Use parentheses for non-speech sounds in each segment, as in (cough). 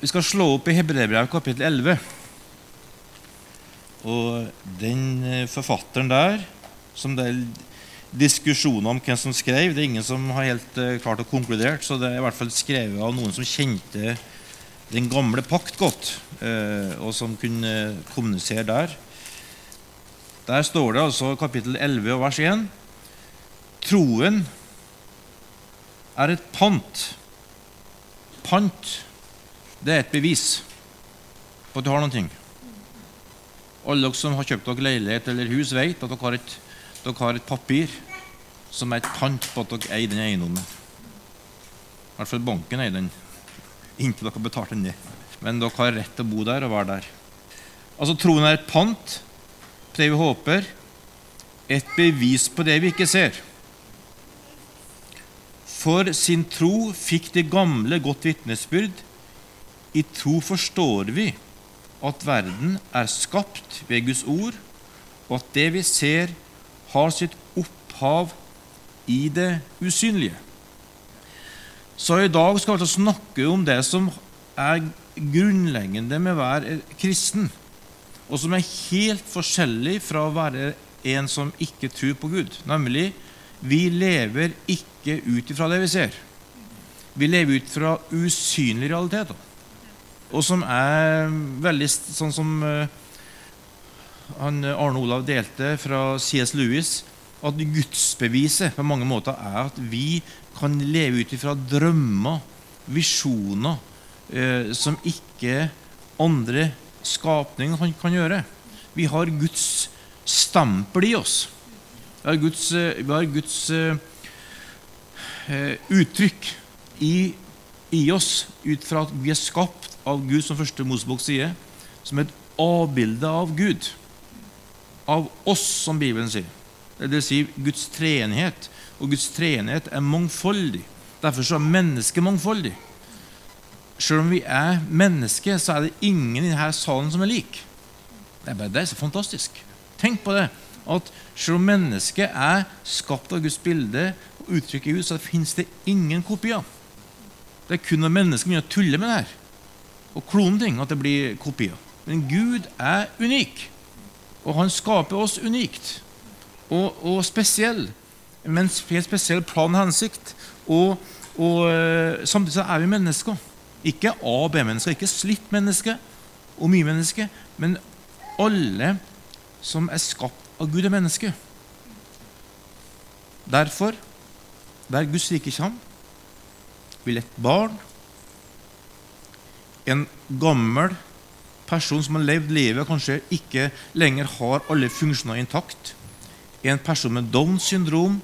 Vi skal slå opp i Hebreerbrevet kapittel 11. Og den eh, forfatteren der, som det er diskusjoner om hvem som skrev, det er ingen som har helt uh, klart å konkludere, så det er i hvert fall skrevet av noen som kjente den gamle pakt godt, uh, og som kunne kommunisere der. Der står det altså kapittel 11 vers 1. Troen er et pant. Pant det er et bevis på at du har noe. Alle dere som har kjøpt dere leilighet eller hus, vet at dere har, et, dere har et papir som er et pant på at dere eier den eiendommen. I hvert fall banken eier den inntil dere har betalt den ned. Men dere har rett til å bo der og være der. Altså Troen er et pant på det vi håper, et bevis på det vi ikke ser. For sin tro fikk de gamle godt vitnesbyrd i tro forstår vi at verden er skapt ved Guds ord, og at det vi ser, har sitt opphav i det usynlige. Så i dag skal vi altså snakke om det som er grunnleggende med å være kristen, og som er helt forskjellig fra å være en som ikke tror på Gud. Nemlig vi lever ikke ut ifra det vi ser. Vi lever ut fra usynlige realiteter og som er veldig sånn som uh, han Arne Olav delte fra C.S. Lewis, at gudsbeviset på mange måter er at vi kan leve ut ifra drømmer, visjoner, uh, som ikke andre skapninger kan, kan, gjøre. Vi har Guds stempel i oss. Vi har Guds, uh, vi har Guds uttrykk i, i oss ut fra at vi er skapt av Gud, som første Mosebok sier, som et avbilde av Gud. Av oss, som Bibelen sier. Det vil si Guds treenighet. Og Guds treenighet er mangfoldig. Derfor så er mennesket mangfoldig. Selv om vi er mennesker, så er det ingen i denne salen som er lik. Det er bare det er så fantastisk. Tenk på det. At selv om mennesket er skapt av Guds bilde og uttrykk i Gud, så finnes det ingen kopier. Det er kun når mennesker begynner å tulle med det her og klone ting, at det blir kopier. Men Gud er unik, og han skaper oss unikt og, og spesiell. Med en helt spesiell plan og hensikt. Og, og uh, samtidig så er vi mennesker. Ikke A- og B-mennesker, ikke slitt mennesker og mye mennesker, men alle som er skapt av Gud, er mennesker. Derfor, der Guds rike kommer, vil et barn en gammel person som har levd livet, kanskje ikke lenger har alle funksjoner intakt. En person med Downs syndrom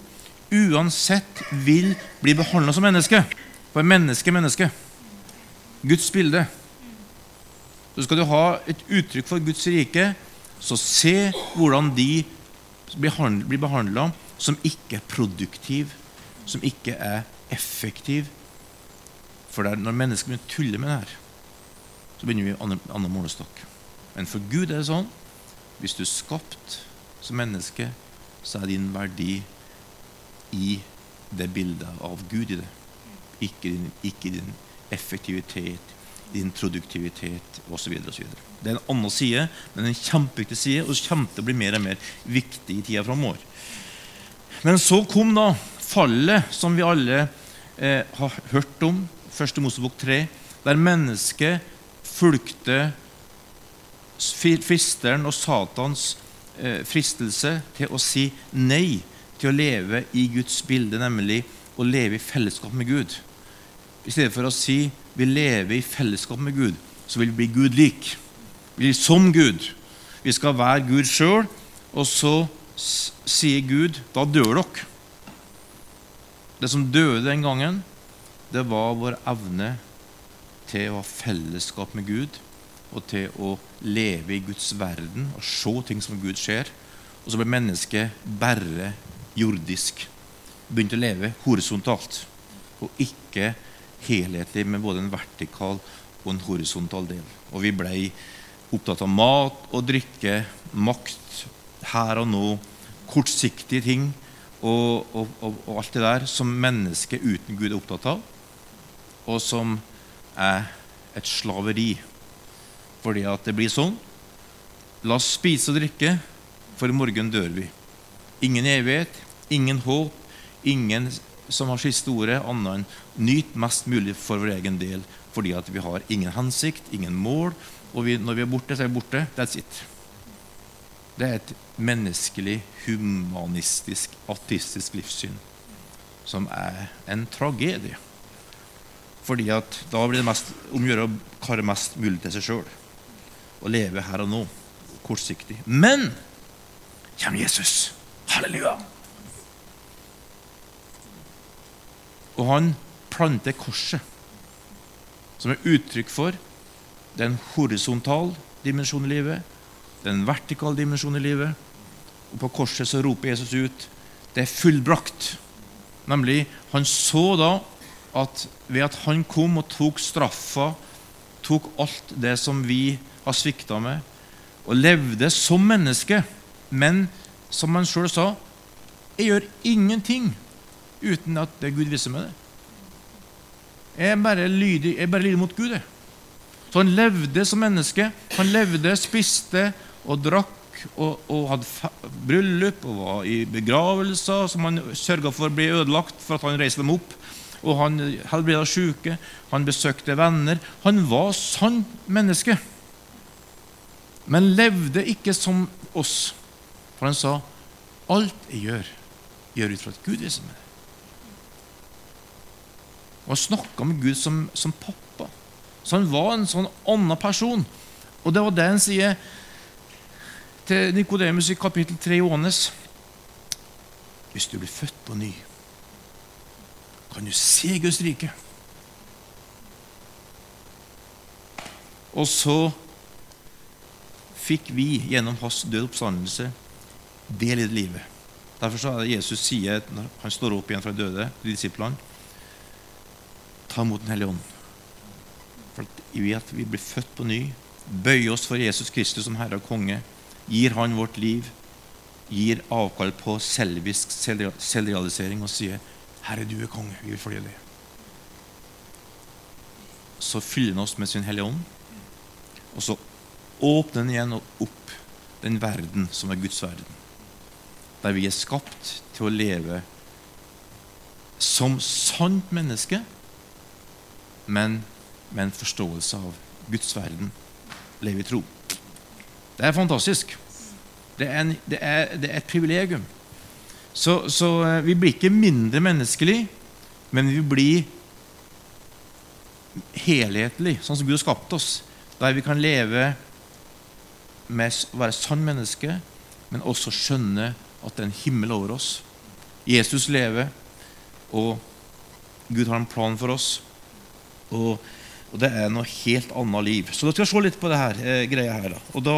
uansett vil bli behandla som menneske. For menneske er menneske. Guds bilde. Så skal du ha et uttrykk for Guds rike, så se hvordan de blir behandla som ikke er produktiv, som ikke er effektiv. For det er når mennesker begynner å tulle med det her, så begynner vi annen, annen målestokk. Men for Gud er det sånn hvis du er skapt som menneske, så er din verdi i det bildet av Gud i det. Ikke din, ikke din effektivitet, din produktivitet osv. Det er en annen side, men en kjempeviktig side, og kommer til å bli mer og mer viktig i tida framover. Men så kom da fallet som vi alle eh, har hørt om, første Mosebok 3, der mennesket fulgte fristeren og Satans eh, fristelse til å si nei til å leve i Guds bilde, nemlig å leve i fellesskap med Gud. I stedet for å si vi lever i fellesskap med Gud, så vil vi bli Gud lik. Vi blir som Gud. Vi skal være Gud sjøl, og så sier Gud da dør dere. Det som døde den gangen, det var vår evne til å ha fellesskap med Gud og til å leve i Guds verden og se ting som Gud ser. Og så ble mennesket bare jordisk. Begynte å leve horisontalt og ikke helhetlig med både en vertikal og en horisontal del. Og vi ble opptatt av mat og drikke, makt, her og nå, kortsiktige ting og, og, og, og alt det der som mennesket uten Gud er opptatt av, og som er et slaveri. Fordi at det blir sånn. La oss spise og drikke, for i morgen dør vi. Ingen evighet, ingen håp, ingen som har siste ordet, annet enn nyt mest mulig for vår egen del, fordi at vi har ingen hensikt, ingen mål, og vi, når vi er borte, så er vi borte. That's it. Det er et menneskelig, humanistisk, ateistisk livssyn som er en tragedie. Fordi at da blir det mest om å gjøre å kare mest mulig til seg sjøl. Å leve her og nå. Kortsiktig. Men kommer Jesus. Halleluja! Og han planter korset, som er uttrykk for den horisontale dimensjonen i livet, den vertikale dimensjonen i livet. Og på korset så roper Jesus ut det er fullbrakt. Nemlig, han så da at ved at han kom og tok straffa, tok alt det som vi har svikta med, og levde som menneske, men som han sjøl sa jeg gjør ingenting uten at det Gud viser meg det. Jeg er bare lydig, jeg er bare lydig mot Gud. Jeg. Så han levde som menneske. Han levde, spiste og drakk og, og hadde bryllup og var i begravelser som han sørga for ble ødelagt for at han reiste dem opp. Og han helbreda syke, han besøkte venner. Han var sant menneske, men levde ikke som oss. For han sa alt jeg gjør, gjør ut fra at Gud viser meg. Og han snakka med Gud som, som pappa. Så han var en sånn annen person. Og det var det han sier til Nikodemus i kapittel 3 i Ånes. Hvis du blir født på ny, kan du se Guds rike. Og så fikk vi gjennom hans død oppstandelse del i det livet. Derfor så er det Jesus sier når han står opp igjen fra døde til disiplene Ta imot Den hellige ånd. For at vi blir født på ny, bøyer oss for Jesus Kristus som Herre og Konge, gir Han vårt liv, gir avkall på selvisk selvrealisering og sier 'Herre, du er konge. Vi vil følge deg'. Så fyller han oss med sin Hellige Ånd, og så åpner han igjen opp den verden som er Guds verden. Der vi er skapt til å leve som sant menneske men med en forståelse av Guds verden. Leve i tro. Det er fantastisk. Det er, en, det er, det er et privilegium. Så, så, eh, vi blir ikke mindre menneskelig, men vi blir helhetlig, sånn som Gud har skapt oss. Der vi kan leve med å være sann menneske, men også skjønne at det er en himmel over oss. Jesus lever, og Gud har en plan for oss. Og, og, det er noe helt annet liv. Så da skal vi se litt på det her, eh, greia her. Da. Og, da,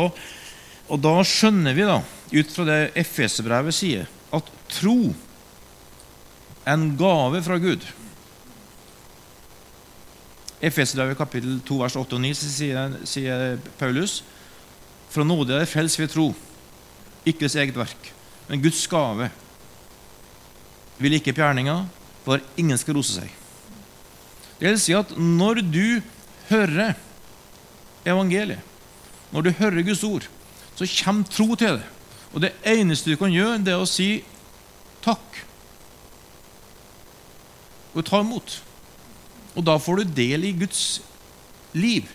og da skjønner vi, da, ut fra det FS-brevet sier, at tro er en gave fra Gud. Efeserbrevet kapittel 2 vers 8 og 9 sier, sier Paulus Fra nåde er det frels ved tro, ikke deres eget verk, men Guds gave. Vil ikke gjerninga, for ingen skal rose seg. Det vil si at når du hører evangeliet, når du hører Guds ord, så kommer tro til det. Og det eneste du kan gjøre, det er å si takk og ta imot. Og da får du del i Guds liv.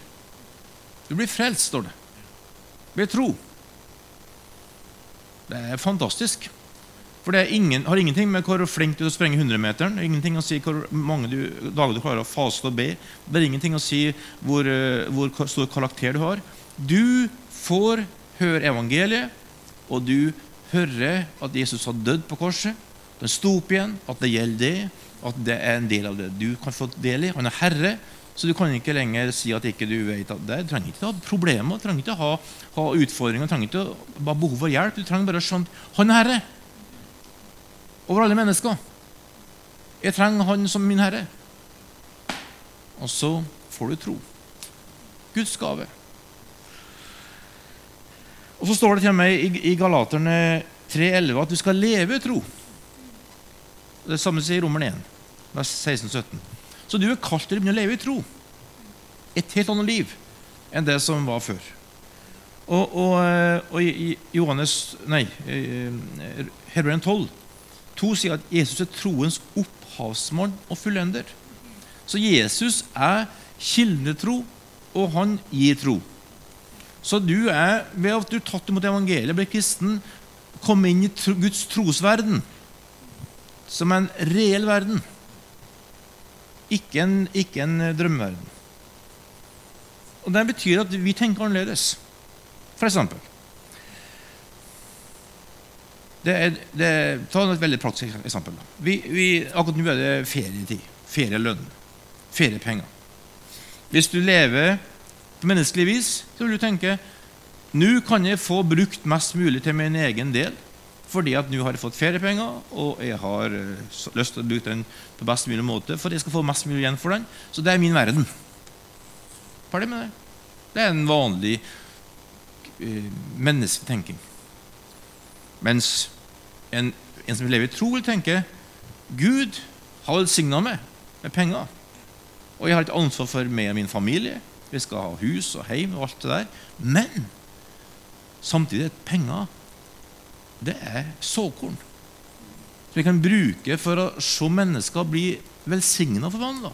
Du blir frelst, står det. Ved tro. Det er fantastisk. For det ingen, har ingenting med hvor flink du er til å sprenge 100-meteren, ingenting å si hvor mange du, dager du klarer å faste og be. Det er ingenting å si hvor, eh, hvor stor karakter du har. Du får høre evangeliet, og du hører at Jesus har dødd på korset. Den sto opp igjen, at det gjelder det, at det er en del av det du kan få del i. Han er herre, så du kan ikke lenger si at ikke du vet at det. Du trenger ikke å ha problemer, du trenger ikke ha, ha utfordringer, du trenger ikke å ha behov for hjelp. Du trenger bare å skjønne han er herre over alle mennesker. Jeg trenger Han som min Herre. Og så får du tro. Guds gave. Og Så står det til meg i Galaterne 3,11 at du skal leve i tro. Det samme sier Romeren 1, vers 16-17. Så du er kalt til å begynne å leve i tro. et helt annet liv enn det som var før. Og, og, eh, og i Johannes, nei, Hebreeren 12 to sier at Jesus er troens opphavsmann og fullender. Så Jesus er kildetro, og han gir tro. Så du er, ved at du er tatt imot evangeliet, ble kristen, kom inn i Guds trosverden, som en reell verden. Ikke en, ikke en drømmeverden. Og Det betyr at vi tenker annerledes. For eksempel det er, det, Ta et veldig praktisk eksempel. Vi, vi, akkurat nå er det ferietid. Ferielønn. Feriepenger. Hvis du lever menneskelig vis, så vil du tenke nå kan jeg få brukt mest mulig til min egen del. Fordi at nå har jeg fått feriepenger, og jeg har uh, lyst til å bruke den på best mulig måte. For jeg skal få mest mulig igjen for den. Så det er min verden. Ferdig med det. Det er en vanlig uh, mennesketenking. Mens en, en, som lever i tro, vil tenke Gud har velsigna meg med penger. Og jeg har et ansvar for meg og min familie. Vi skal ha hus og heim og alt det der. Men samtidig er penger det er såkorn. Som vi kan bruke for å se mennesker bli velsigna og forvandla.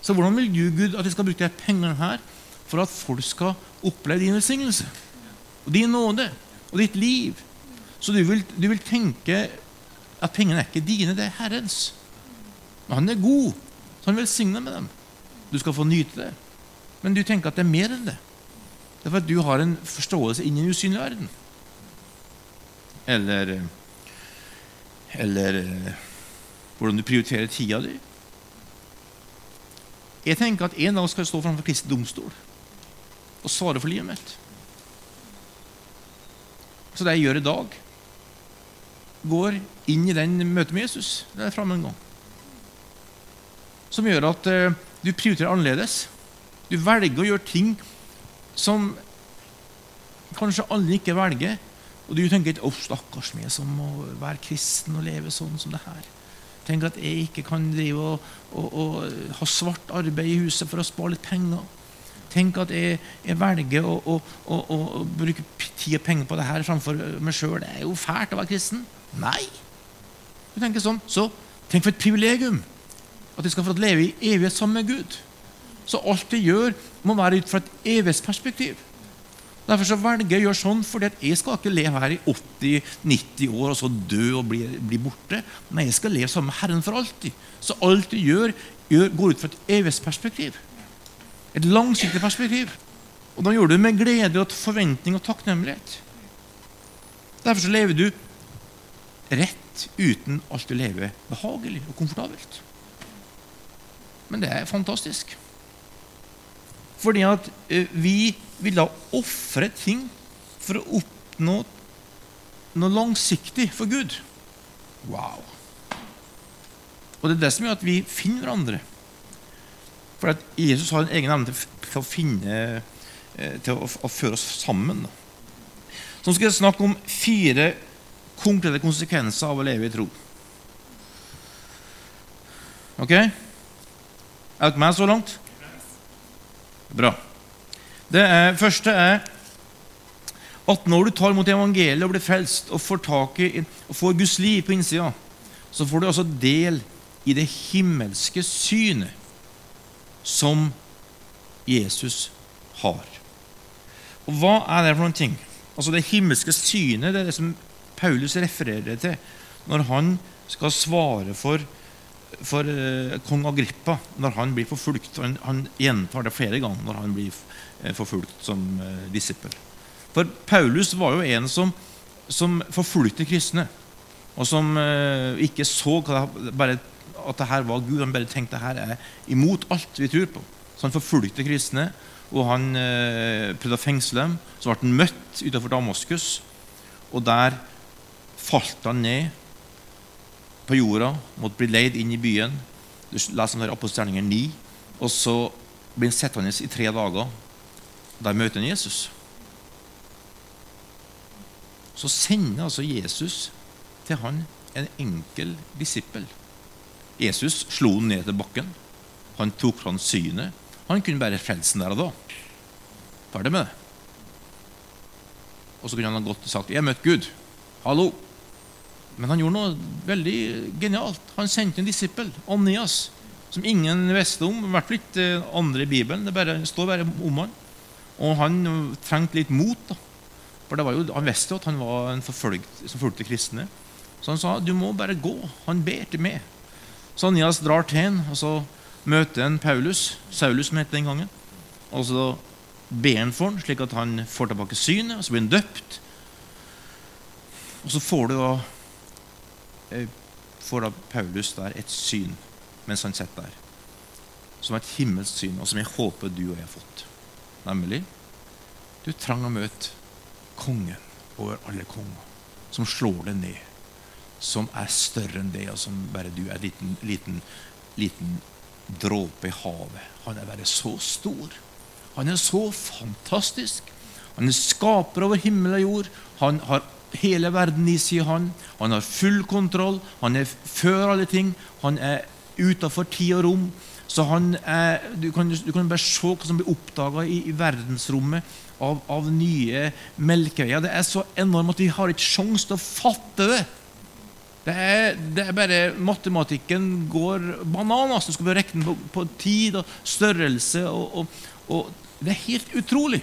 Så hvordan vil du, Gud, at vi skal bruke de pengene her for at folk skal oppleve din velsignelse og din nåde og ditt liv? Så du vil, du vil tenke at pengene er ikke dine, det er Herrens. Men han er god, så han velsigner med dem. Du skal få nyte det. Men du tenker at det er mer enn det. Det er for at du har en forståelse inn i den usynlige verden. Eller Eller hvordan du prioriterer tida di. Jeg tenker at en dag skal jeg stå framfor Kristi domstol og svare for livet mitt. Så det jeg gjør i dag, går inn i den møtet med Jesus det framme en gang. Som gjør at uh, du prioriterer annerledes. Du velger å gjøre ting som kanskje alle ikke velger. Og du tenker ikke 'Å, stakkars meg som må være kristen og leve sånn som det her'. Tenk at jeg ikke kan drive og, og, og, ha svart arbeid i huset for å spare litt penger. Tenk at jeg, jeg velger å, å, å, bruke tid og penger på det her framfor meg sjøl. Det er jo fælt å være kristen. Nei. Du tenker sånn. Så tenk for et privilegium at vi skal få leve i evighet sammen med Gud. Så alt jeg gjør, må være ut fra et evighetsperspektiv. Derfor så velger jeg å gjøre sånn, for jeg skal ikke leve her i 80-90 år og så dø og bli, bli, borte. Nei, jeg skal leve sammen med Herren for alltid. Så alt du gjør, gjør går ut fra et evighetsperspektiv. Et langsiktig perspektiv. Og da gjør du det med glede og forventning og takknemlighet. Derfor så lever du rett uten alltid du lever behagelig og komfortabelt. Men det er fantastisk. Fordi at eh, vi vil da ofre ting for å oppnå noe langsiktig for Gud. Wow! Og det er det som gjør at vi finner hverandre. For at Jesus har en egen evne til å finne eh, til å, føre oss sammen. Så skal jeg snakke om fire konkrete konsekvenser av å leve i tro. Ok? Er dere med så langt? Bra. Det er, første er at når du tar imot evangeliet og blir frelst og får i og får Guds liv på innsida, så får du altså del i det himmelske synet som Jesus har. Og Hva er det for noen ting? Altså Det himmelske synet det er det som Paulus refererer til når han skal svare for for eh, kong Agrippa når han blir forfulgt. Han, han, gjentar det flere ganger når han blir eh, forfulgt som eh, disippel. For Paulus var jo en som, som forfulgte kristne, og som eh, ikke så bare, at det her var Gud. Han bare tenkte at her er imot alt vi tror på. Så han forfulgte kristne, og han eh, prøvde å fengsle dem. Så ble han møtt utenfor Damaskus, og der falt han ned på jorda, måtte bli leid inn i byen. Du leser om apostelgjerningen 9. Og så blir han sittende i tre dager. Der møter han Jesus. Så sender altså Jesus til han en enkel disippel. Jesus slo han ned til bakken. Han tok fra han synet. Han kunne bare frelsen der og da. Ferdig med det. Og så kunne han ha gått og sagt 'Jeg har møtt Gud'. Hallo. Men han gjorde noe veldig genialt. Han sendte en disippel, Anias, som ingen visste om. I hvert fall ikke andre i Bibelen. Det bare, står bare om han. Og han trengte litt mot. da. For jo, Han visste jo at han var en forfølgt, som fulgte kristne. Så han sa du må bare gå. Han ber til meg. Så Anias drar til ham, og så møter han Paulus, Saulus som het den gangen. Og så ber han for ham, slik at han får tilbake synet, og så blir han døpt. Og så får du da får da Paulus der et syn mens han sitter der. Som et himmelsk syn, og som jeg håper du og jeg har fått. Nemlig du trang å møte kongen over alle konger, som slår deg ned, som er større enn deg, og som bare du er en liten, liten, liten dråpe i havet. Han er bare så stor. Han er så fantastisk. Han er skaper over himmel og jord. Han har hele verden i sin Han Han har full kontroll. Han er før alle ting. Han er utafor tid og rom. Så han er, du, kan, du kan bare se hva som blir oppdaga i, i, verdensrommet av, av nye melkeveier. Det er så enormt at vi har ikke sjanse til å fatte det. Det er, det er, bare Matematikken går bananas. Du skal bare regne på, på, tid og størrelse. Og, og, og, Det er helt utrolig.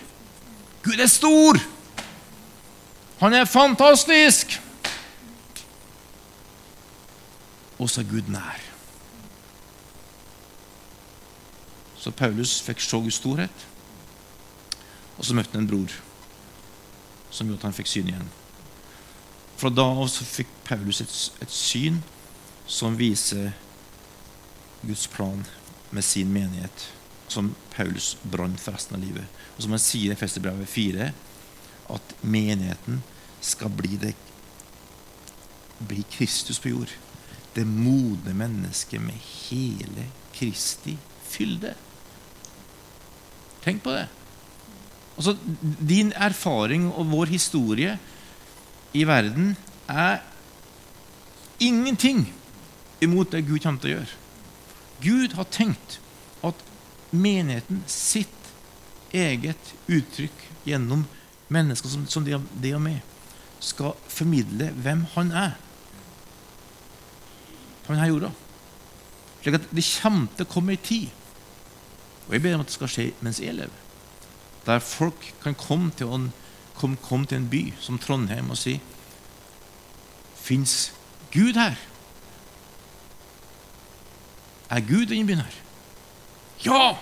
Gud er stor! Han er fantastisk! Og så er Gud nær. Så Paulus fikk se Guds storhet. Og så møtte han en bror som gjorde at han fikk syn igjen. Fra da av så fikk Paulus et, et syn som viser Guds plan med sin menighet, som Paulus brant for resten av livet. Og som han sier i Festerbrevet 4, at menigheten skal bli, det, bli Kristus på jord. Det modne mennesket med hele Kristi fylde. Tenk på det. Altså, din erfaring og vår historie i verden er ingenting imot det Gud kommer til å gjøre. Gud har tenkt at menigheten sitt eget uttrykk gjennom mennesker som, som de, og meg, skal formidle hvem han er. På denne jorda. Slik at det kommer til å komme ei tid, og jeg ber om at det skal skje mens jeg lever, der folk kan komme til en, komme, komme til en by som Trondheim og si Fins Gud her? Er Gud denne byen her? Ja!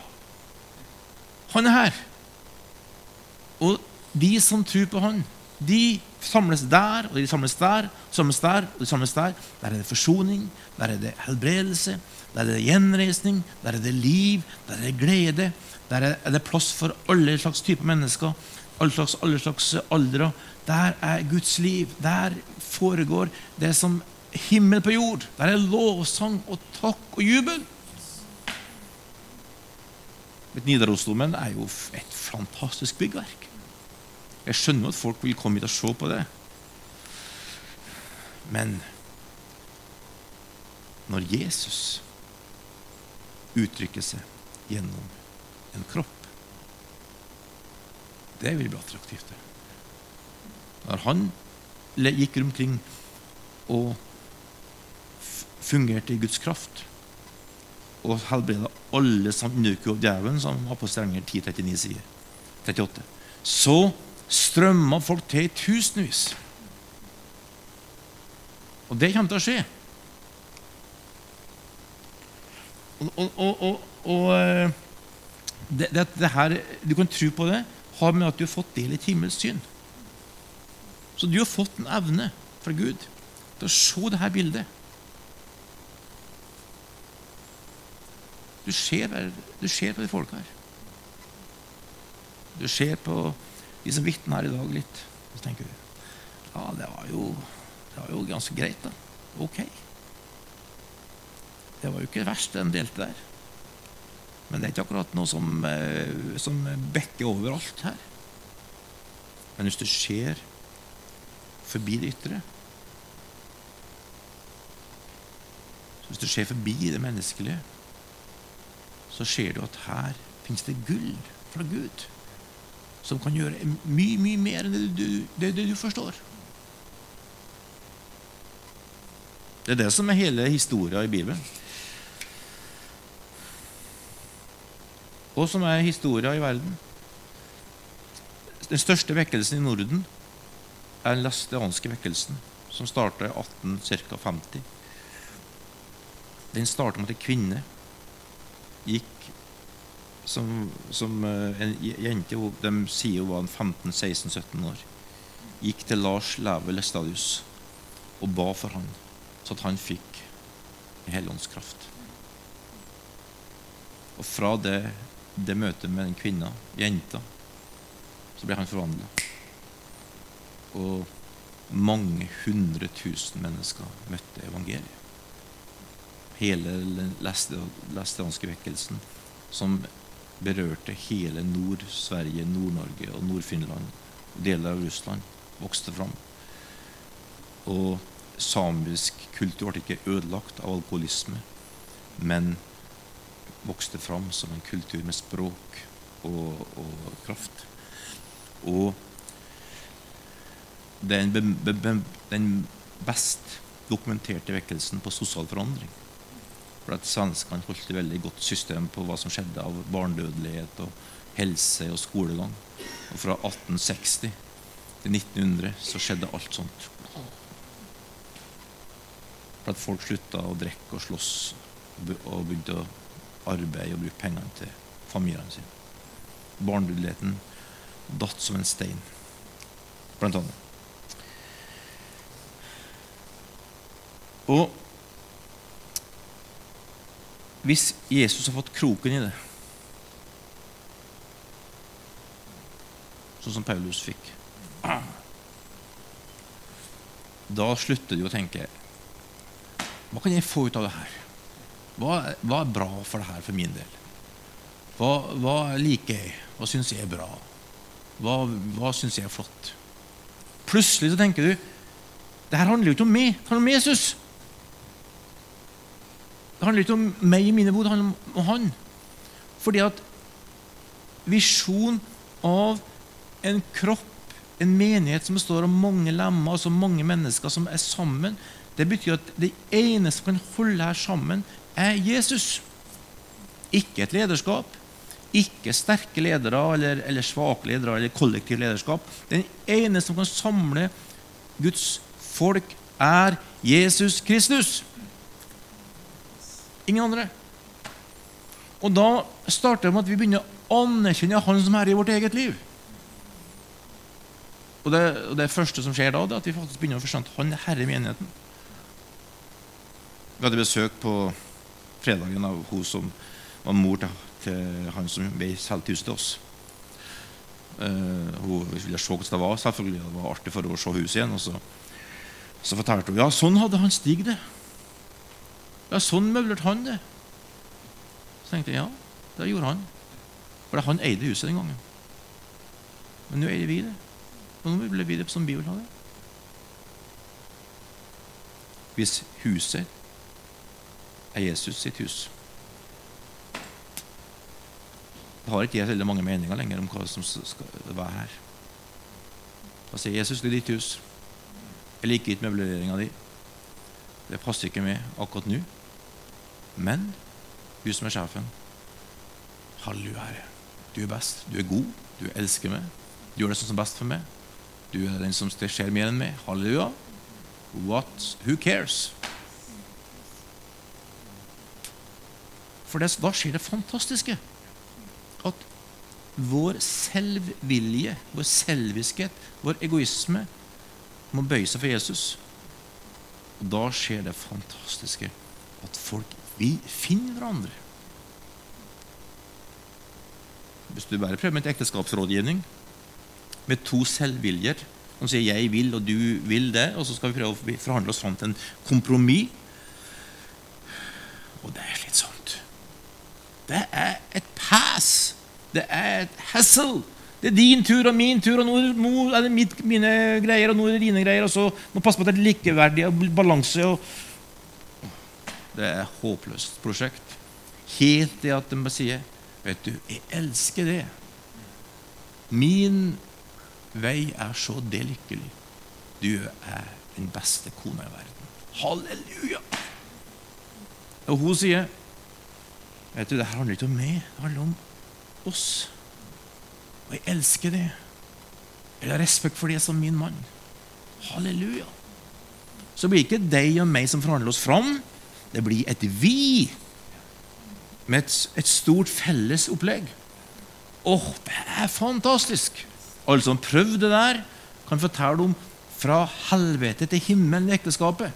Han er her. Og de som tror på Han, de samles der, og de samles der, samles der, og de samles der. Der er det forsoning, der er det helbredelse, der er det gjenreisning, der er det liv, der er det glede. Der er det plass for alle slags typer mennesker, alle slags, alle slags aldre. Der er Guds liv. Der foregår det som himmel på jord. Der er lovsang og takk og jubel. Nidarosdomen er jo et fantastisk byggverk. Jeg skjønner at folk vil komme hit og se på det. Men når Jesus uttrykker seg gjennom en kropp Det vil bli attraktivt. Når han gikk omkring og fungerte i Guds kraft og helbreda alle som underkua djevelen, som var på strenger 1039 sider. 38. Så strømma folk til i tusenvis. Og det kommer til å skje. Og, og, og, og eh, det, det, det, her, Du kan tro på det har med at du har fått del i et himmelssyn. Så du har fått en evne fra Gud til å se dette bildet. Du ser, du ser på de folka her. Du ser på de som vitner her i dag, litt. Så tenker du ja, det var jo, det var jo ganske greit, da. Ok. Det var jo ikke verst, den delte der. Men det er ikke akkurat noe som, eh, som bekker overalt her. Men hvis du ser forbi det ytre Hvis du ser forbi det menneskelige, så ser du at her fins det gull fra Gud som kan gjøre mye, mye mer enn det du, det, det du forstår. Det er det som er hele historia i Bibelen. Og som er historia i verden. Den største vekkelsen i Norden er den lastianske vekkelsen, som starta i 1850. Den starta med at en kvinne gikk som, som eh, en jente De sier hun var 15-16-17 år. Gikk til Lars Leve Lestadius og ba for han, så at han fikk helåndskraft. Og fra det, det møtet med den kvinna, jenta, så ble han forvandla. Og mange hundre tusen mennesker møtte evangeliet. Hele den lesteranske vekkelsen som berørte hele Nord-Sverige, Nord-Norge og Nord-Finland, deler av Russland, vokste fram. Og samisk kultur ble ikke ødelagt av alkoholisme, men vokste fram som en kultur med språk og, og kraft. Og den, be, be, den best dokumenterte vekkelsen på sosial forandring for at Svenskene holdt et veldig godt system på hva som skjedde av barnedødelighet og helse og skolegang. Og fra 1860 til 1900 så skjedde alt sånt. For at folk slutta å drikke og slåss og begynte å arbeide og bruke pengene til familiene sine. Barnedødeligheten datt som en stein, blant annet. Og hvis Jesus har fått kroken i det, sånn som Paulus fikk Da slutter de å tenke Hva kan jeg få ut av det her? Hva, hva er bra for det her for min del? Hva, hva liker jeg? Hva syns jeg er bra? Hva, hva syns jeg er flott? Plutselig så tenker du det her handler jo ikke om meg, det handler om Jesus. Handler ikke om meg i mine behov, det handler om han. Fordi at visjon av en kropp, en menighet som består av mange lemmer, altså mange mennesker som er sammen, det betyr at det eneste som kan holde her sammen, er Jesus. Ikke et lederskap, ikke sterke ledere eller, eller svake ledere eller kollektiv lederskap. Den eneste som kan samle Guds folk, er Jesus Kristus. Ingen andre. Og da starter det med at vi begynner å anerkjenne Han som er i vårt eget liv. Og det, og det første som skjer da, det er at vi faktisk begynner å forstå at Han er herre i menigheten. Vi hadde besøk på fredagen av hun som var mor til, til han som ble solgt huset til oss. Uh, hun ville se hvordan det var. selvfølgelig Det var artig for henne å se huset igjen. Og så, så fortalte hun ja, sånn hadde han Stig det. Ja, sånn møblerte han det. Så tenkte jeg ja, det gjorde han. For han eide huset den gangen. Men nå eier vi det. Og nå vil vi det som vi vil ha det. Hvis huset er Jesus sitt hus Det har ikke jeg veldig mange meninger lenger om hva som skal være her. Da sier Jesus det er ditt hus. Jeg liker ikke møbleringa di. Det passer ikke med akkurat nå. Men du som er sjefen Halleluja, Herre. Du er best. Du er god. Du elsker meg. Du gjør det som er best for meg. Du er den som skjer mer enn meg. Halleluja. What? Who cares? For det, da skjer det fantastiske. At vår selvvilje, vår selviskhet, vår egoisme må bøye seg for Jesus. Og da skjer det fantastiske at folk vi finner hverandre. Hvis du bare prøver med et ekteskapsrådgivning med to selvviljer som sier 'jeg vil', og 'du vil det', og så skal vi prøve å forhandle oss fram til en kompromiss Og det er slitsomt. Det er et pass. Det er et hassle. Det er din tur og min tur, og nå er det mitt, mine greier, og nå er det dine greier. Og så må passe på at det er likeverdig og balanse. og det er et håpløst prosjekt. Helt til at de bare sier Vet du, jeg elsker det. Min vei er så delikkelig. Du er den beste kona i verden. Halleluja! Og hun sier Vet du, det her handler ikke om meg, det handler om oss. Og jeg elsker det. Jeg har respekt for det som min mann. Halleluja. Så blir ikke deg og meg som forhandler oss fram. Det blir et vi med et, et stort felles opplegg. Åh, det er fantastisk! Alle som prøvde det der, kan fortelle om fra helvete til himmelen i ekteskapet.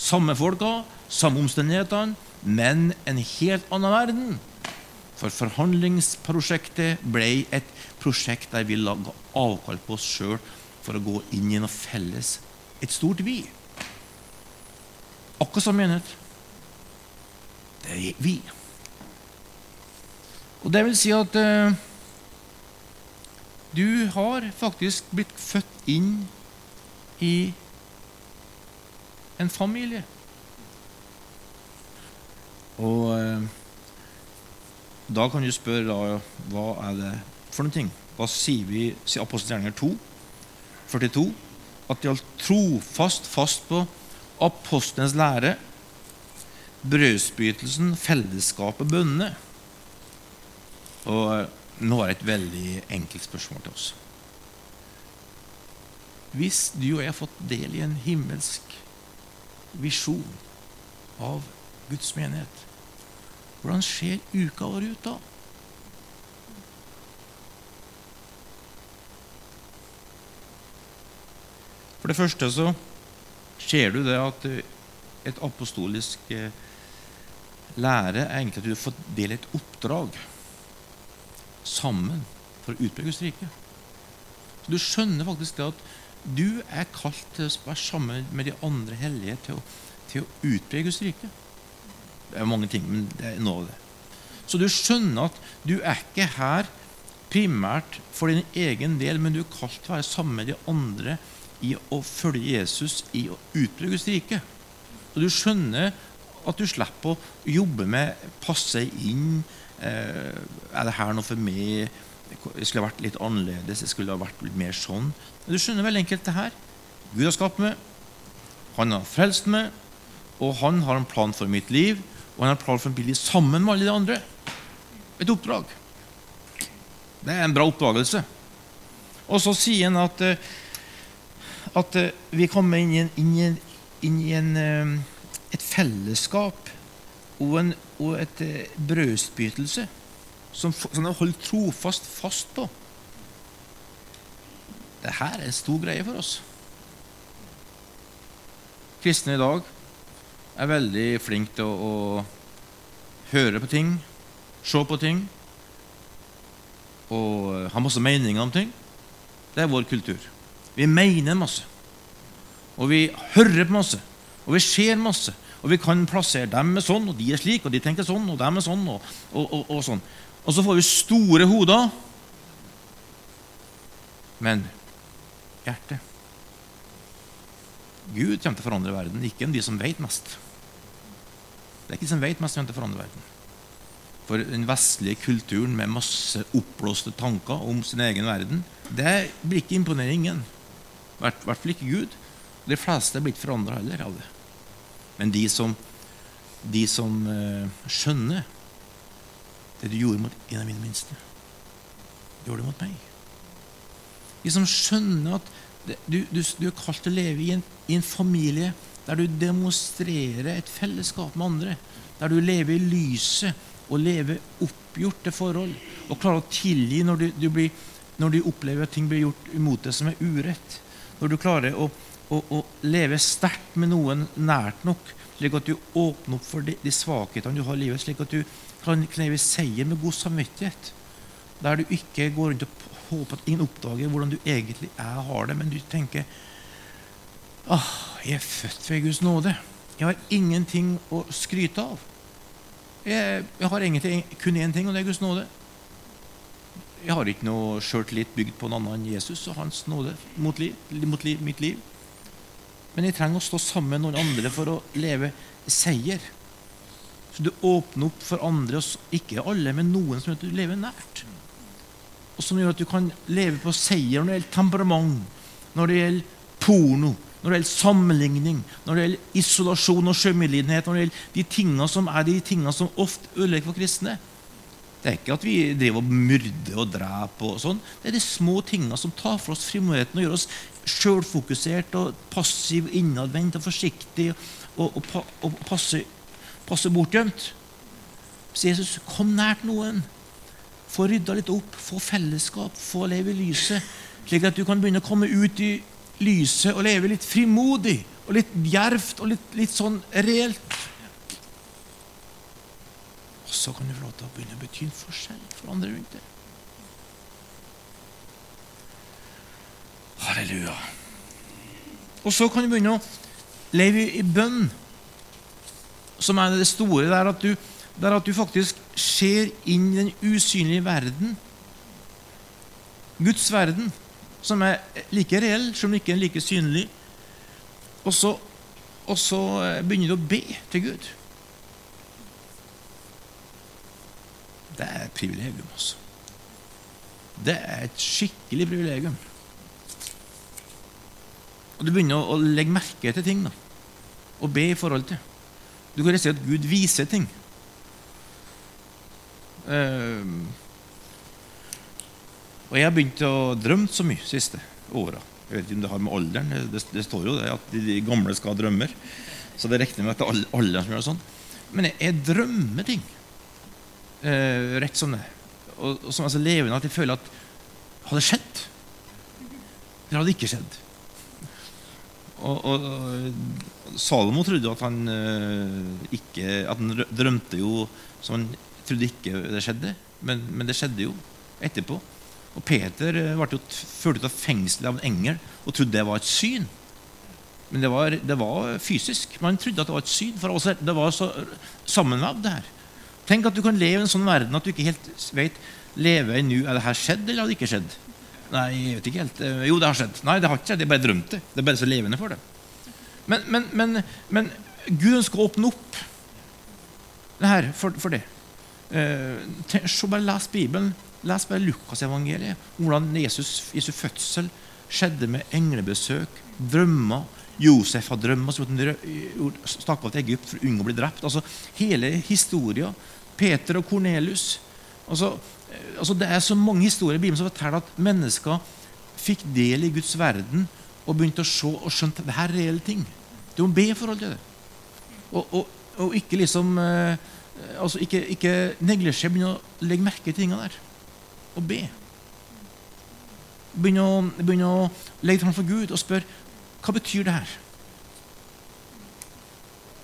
Samme folka, samme omstendighetene, men en helt annen verden. For forhandlingsprosjektet ble et prosjekt der vi laga avkall på oss sjøl for å gå inn i noe felles, et stort vi. Akkurat som menighet. Det er vi. Og det vil si at uh, du har faktisk blitt født inn i en familie. Og uh, da kan du spørre da, hva er det for noe. Hva sier vi i Apostelgjerninger 2, 42? At de holdt trofast fast på apostlenes lære, brødsbytelsen, fellesskapet, bønnene. Og eh, nå er det et veldig enkelt spørsmål til oss. Hvis du og jeg har fått del i en himmelsk visjon av Guds menighet, hvordan ser uka vår ut da? For det første så ser du det at et apostolisk eh, lære er egentlig at du får del et oppdrag sammen for å utbre Guds rike. Så Du skjønner faktisk det at du er kalt til å være sammen med de andre hellige til å, til å utbre Guds rike. Det er mange ting, men det er noe av det. Så du skjønner at du er ikke her primært for din egen del, men du er kalt til å være sammen med de andre i å følge Jesus i å utbre Guds. Og du skjønner at du slipper å jobbe med passe inn. Eh, er det her noe for meg? Det skulle vært litt annerledes. Det skulle vært litt mer sånn. Men du skjønner veldig enkelt det her. Gud har skapt meg. Han har frelst meg. Og han har en plan for mitt liv. Og han har planer for å bli sammen med alle de andre. Et oppdrag. Det er en bra oppdagelse. Og så sier han at, eh, at eh, vi kommer inn i, en, inn i, en, inn i en, eh, et fellesskap og, en, og et brødsbytelse som, som de holder trofast fast på. Dette er en stor greie for oss. Kristne i dag er veldig flink til å, å høre på ting, se på ting og ha masse meninger om ting. Det er vår kultur. Vi mener masse. Og vi hører på masse. Og vi ser masse. Og vi kan plassere dem med sånn, og de er slik, og de tenker sånn, og dem er sånn, og, og, og, og sånn. Og så får vi store hoder. Men hjertet Gud kommer til å forandre verden, ikke enn de som vet mest. Det er ikke de som vet mest om å forandre verden. For den vestlige kulturen med masse oppblåste tanker om sin egen verden, det blir ikke imponere ingen. I hvert fall ikke Gud. De fleste er blitt forandra heller av det. Men de som, de som uh, skjønner det du gjorde mot en av mine minste, gjorde det mot meg. De som skjønner at det, du, du, du, er kalt til å leve i en, i en familie der du demonstrerer et fellesskap med andre. Der du lever i lyset og lever oppgjorte forhold. Og klarer å tilgi når du, du, blir, når du opplever at ting blir gjort imot deg som er urett. Når du klarer å, å, å leve sterkt med noen nært nok, slik at du åpner opp for de, de svakhetene du har i livet, slik at du kan kneve seier med god samvittighet. Der du ikke går rundt og håper at ingen oppdager hvordan du egentlig er og har det, men du tenker Åh, jeg er født ved Guds nåde. Jeg har ingenting å skryte av. Jeg, jeg har kun én ting, og det er Guds nåde. Jeg har ikke noe sjøltillit bygd på noen annen enn Jesus og hans nåde mot, liv, mot liv, mitt liv. Men jeg trenger å stå sammen med noen andre for å leve seier. Så du åpner opp for andre, ikke alle, men noen som gjør at du lever nært. Og som gjør at du kan leve på seier når det gjelder temperament, når det gjelder porno, når det gjelder sammenligning, når det gjelder isolasjon og sjømedlidenhet, når det gjelder de tingene som er de tingene som ofte ødelegger for kristne. Det er ikke at vi driver og myrder og dreper. og sånn. Det er de små tingene som tar for oss frimodigheten og gjør oss sjølfokusert og passiv, innadvendt og forsiktig og, og, og passe, passe bortgjemt. Så Jesus, kom nært noen. Få rydda litt opp, få fellesskap, få leve i lyset. Slik at du kan begynne å komme ut i lyset og leve litt frimodig og litt djervt og litt, litt sånn reelt. Og så kan du få lov til å begynne å bety en forskjell for andre rundt deg. Halleluja. Og så kan du begynne å leve i bønn, som er det store der at du, er at du faktisk ser inn i den usynlige verden. Guds verden, som er like reell, som ikke er like synlig. Og så, og så begynner du å be til Gud. Det er et privilegium, altså. Det er et skikkelig privilegium. Og Du begynner å, legge merke til ting da, og be i forhold til. Du kan si at Gud viser ting. Uh, og jeg har begynt å drømme så mye siste åra. Jeg vet ikke om det har med alderen Det, det står jo det at de gamle skal ha drømmer. Så det regner med at det er alderen som gjør det sånn. Men jeg, jeg drømmer ting. eh, rett som det. Og, og som er så levende at jeg føler at Hadde skjedd? Eller hadde ikke skjedd? Og, og, Salomo trodde at han eh, ikke At han drømte jo som han trodde ikke det skjedde, men, men det skjedde jo etterpå. Og Peter eh, ble jo ført ut av fengselet av en engel og trodde det var et syn. Men det var, det var fysisk. Man trodde at det var et syn, for det var så sammenvevd. det her. Tenk at du kan leve i en sånn verden at du ikke helt vet lever jeg nå, er det her skjedd, eller har det ikke skjedd. Nei, jeg vet ikke helt. Eh, jo, det har skjedd. Nei, det har ikke skjedd. Jeg bare drømte det. Det er bare så levende for det. Men, men, men, men Gud ønsker å åpne opp det her for, for det. Eh, så bare Les Bibelen. Les bare Lukasevangeliet. Hvordan Jesus, Jesus fødsel skjedde med englebesøk, drømmer. Josef har drømmer som stakk av til Egypt for å unngå å bli drept. Altså, hele historien. Peter og Kornelius. Altså, altså Det er så mange historier i Bibelen som forteller at mennesker fikk del i Guds verden og begynte å se og skjønte at det her er reelle ting. Du må be i forhold til det. Og, og, og ikke liksom eh, altså Ikke, ikke neglisjere, begynn å legge merke til tingene der. Og be. Begynn å, begynn å legge fram for Gud og spørre hva betyr det her.